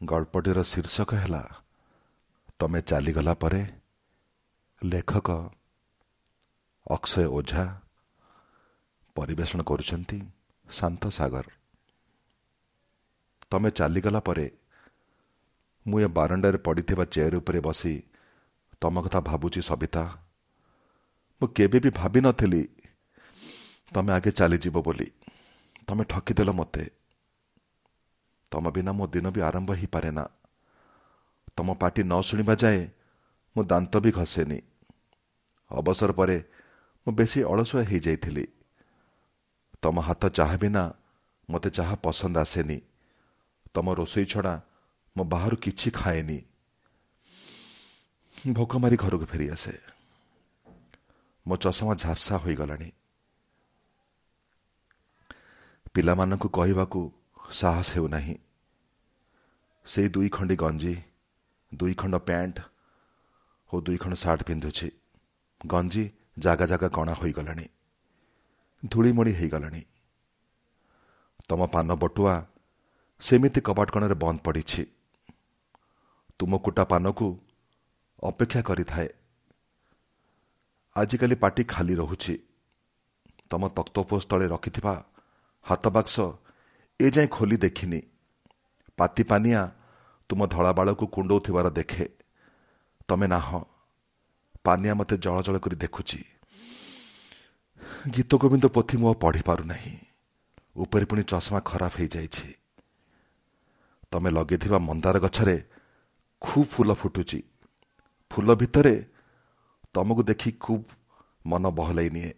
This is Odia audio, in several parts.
ଗଳ୍ପଟିର ଶୀର୍ଷକ ହେଲା ତମେ ଚାଲିଗଲା ପରେ ଲେଖକ ଅକ୍ଷୟ ଓଝା ପରିବେଷଣ କରୁଛନ୍ତି ଶାନ୍ତ ସାଗର। ତମେ ଚାଲିଗଲା ପରେ ମୁଁ ଏ ବାରଣ୍ଡାରେ ପଡ଼ିଥିବା ଚେୟାର ଉପରେ ବସି ତମ କଥା ଭାବୁଛି ସବିତା। ମୁଁ କେବେ ବି ଭାବିନଥିଲି ତମେ ଆଗେ ଚାଲିଯିବ ବୋଲି। ତମେ ଠକିଦେଲ ମୋତେ। ତମ ବିନା ମୋ ଦିନ ବି ଆରମ୍ଭ ହେଇପାରେ ନା। ତମ ପାଟି ନ ଶୁଣିବା ଯାଏ ମୁଁ ଦାନ୍ତ ବି ଘଷେନି। ଅବସର ପରେ ମୁଁ ବେଶୀ ଅଳସୁଆ ହେଇଯାଇଥିଲି। ତମ ହାତ ଚାହା ବିନା ମୋତେ ଚାହା ପସନ୍ଦ ଆସେନି। ତମ ରୋଷେଇ ଛଡ଼ା ମୁଁ ବାହାରୁ କିଛି ଖାଏନି। ଭୋକ ମାରି ଘରକୁ ଫେରିଆସେ। ମୋ ଚଷମା ଝାପ୍ସା ହୋଇଗଲାଣି। ପିଲାମାନଙ୍କୁ କହିବାକୁ ସାହସ ହେଉନାହିଁ ସେଇ ଦୁଇ ଖଣ୍ଡି ଗଞ୍ଜି ଦୁଇ ଖଣ୍ଡ ପ୍ୟାଣ୍ଟ ଓ ଦୁଇ ଖଣ୍ଡ ସାର୍ଟ ପିନ୍ଧୁଛି ଗଞ୍ଜି ଜାଗା ଜାଗା କଣା ହୋଇଗଲାଣି ଧୂଳିମଣି ହେଇଗଲାଣି ତମ ପାନ ବଟୁଆ ସେମିତି କବାଟ କଣରେ ବନ୍ଦ ପଡ଼ିଛି ତୁମ କୁଟା ପାନକୁ ଅପେକ୍ଷା କରିଥାଏ ଆଜିକାଲି ପାଟି ଖାଲି ରହୁଛି ତମ ତକ୍ତପୋଷ ତଳେ ରଖିଥିବା ହାତ ଏ ଯାଏଁ ଖୋଲି ଦେଖିନି। ପାତି ପାନିଆ ତୁମ ଧଳା ବାଳକୁ କୁଣ୍ଡଉଥିବାର ଦେଖେ। ତମେ ନାହ ପାନିଆ ମୋତେ ଜଳ ଜଳ କରି ଦେଖୁଛି। ଗୀତ ଗୋବିନ୍ଦ ପୋଥି ମୁଁ ପଢ଼ିପାରୁନାହିଁ ଉପରେ ପୁଣି ଚଷମା ଖରାପ ହେଇଯାଇଛି। ତମେ ଲଗେଇଥିବା ମନ୍ଦାର ଗଛରେ ଖୁବ୍ ଫୁଲ ଫୁଟୁଛି। ଫୁଲ ଭିତରେ ତମକୁ ଦେଖି ଖୁବ୍ ମନ ବହଲାଇ ନିଏ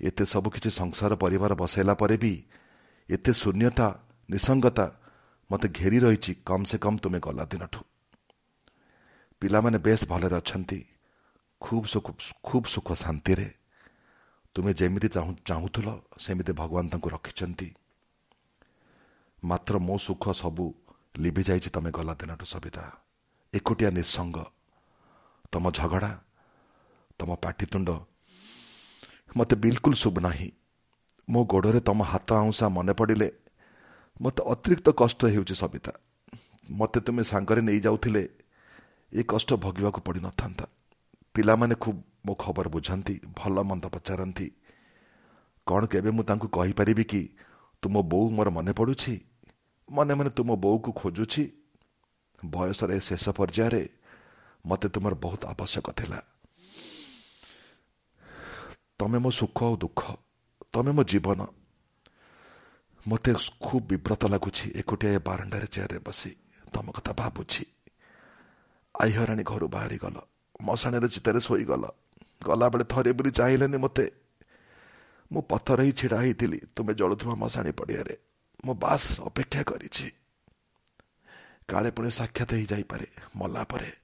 ଏତେ ସବୁ କିଛି ସଂସାର ପରିବାର ବସାଇଲା ପରେ ବି ଏତେ ଶୂନ୍ୟତା ନିସଙ୍ଗତା ମୋତେ ଘେରି ରହିଛି କମ୍ ସେ କମ୍ ତୁମେ ଗଲା ଦିନଠୁ। ପିଲାମାନେ ବେଶ୍ ଭଲରେ ଅଛନ୍ତି ଖୁବ୍ ଖୁବ୍ ସୁଖ ଶାନ୍ତିରେ। ତୁମେ ଯେମିତି ଚାହୁଁଥିଲ ସେମିତି ଭଗବାନ ତାଙ୍କୁ ରଖିଛନ୍ତି। ମାତ୍ର ମୋ ସୁଖ ସବୁ ଲିଭି ଯାଇଛି ତମେ ଗଲା ଦିନଠୁ ସବିତା। ଏକୁଟିଆ ନିଃସଙ୍ଗ। ତମ ଝଗଡ଼ା ତମ ପାଟିତୁଣ୍ଡ ମୋତେ ବିଲକୁଲ ଶୁଭ ନାହିଁ। ମୋ ଗୋଡ଼ରେ ତମ ହାତ ଆଉଁସା ମନେ ପଡ଼ିଲେ ମୋତେ ଅତିରିକ୍ତ କଷ୍ଟ ହେଉଛି ସବିତା। ମୋତେ ତୁମେ ସାଙ୍ଗରେ ନେଇଯାଉଥିଲେ ଏ କଷ୍ଟ ଭୋଗିବାକୁ ପଡ଼ିନଥାନ୍ତା। ପିଲାମାନେ ଖୁବ୍ ମୋ ଖବର ବୁଝନ୍ତି ଭଲ ମନ୍ଦ ପଚାରନ୍ତି। କ'ଣ କେବେ ମୁଁ ତାଙ୍କୁ କହିପାରିବି କି ତୁମ ବୋଉ ମୋର ମନେ ପଡ଼ୁଛି? ମନେ ମନେ ତୁମ ବୋଉକୁ ଖୋଜୁଛି। ବୟସର ଏ ଶେଷ ପର୍ଯ୍ୟାୟରେ ମୋତେ ତୁମର ବହୁତ ଆବଶ୍ୟକ ଥିଲା। ତମେ ମୋ ସୁଖ ଆଉ ଦୁଃଖ ତମେ ମୋ ଜୀବନ ମୋତେ ଖୁବ୍ ବିବ୍ରତ ଲାଗୁଛି ଏକୁଟିଆ ଏ ବାରଣ୍ଡାରେ ଚେୟାରରେ ବସି ତମ କଥା ଭାବୁଛି। ଆଇ ହରାଣୀ ଘରୁ ବାହାରିଗଲ ମଶାଣୀର ଚିତାରେ ଶୋଇଗଲ। ଗଲାବେଳେ ଥରେ ବୋଲି ଚାହିଁଲେନି ମୋତେ। ମୁଁ ପଥର ହିଁ ଛିଡ଼ା ହେଇଥିଲି ତୁମେ ଜଳୁଥିବା ମଶାଣୀ ପଡ଼ିଆରେ। ମୁଁ ବାସ୍ ଅପେକ୍ଷା କରିଛି। କାଳେ ପୁଣି ସାକ୍ଷାତ ହେଇଯାଇପାରେ ମଲା ପରେ।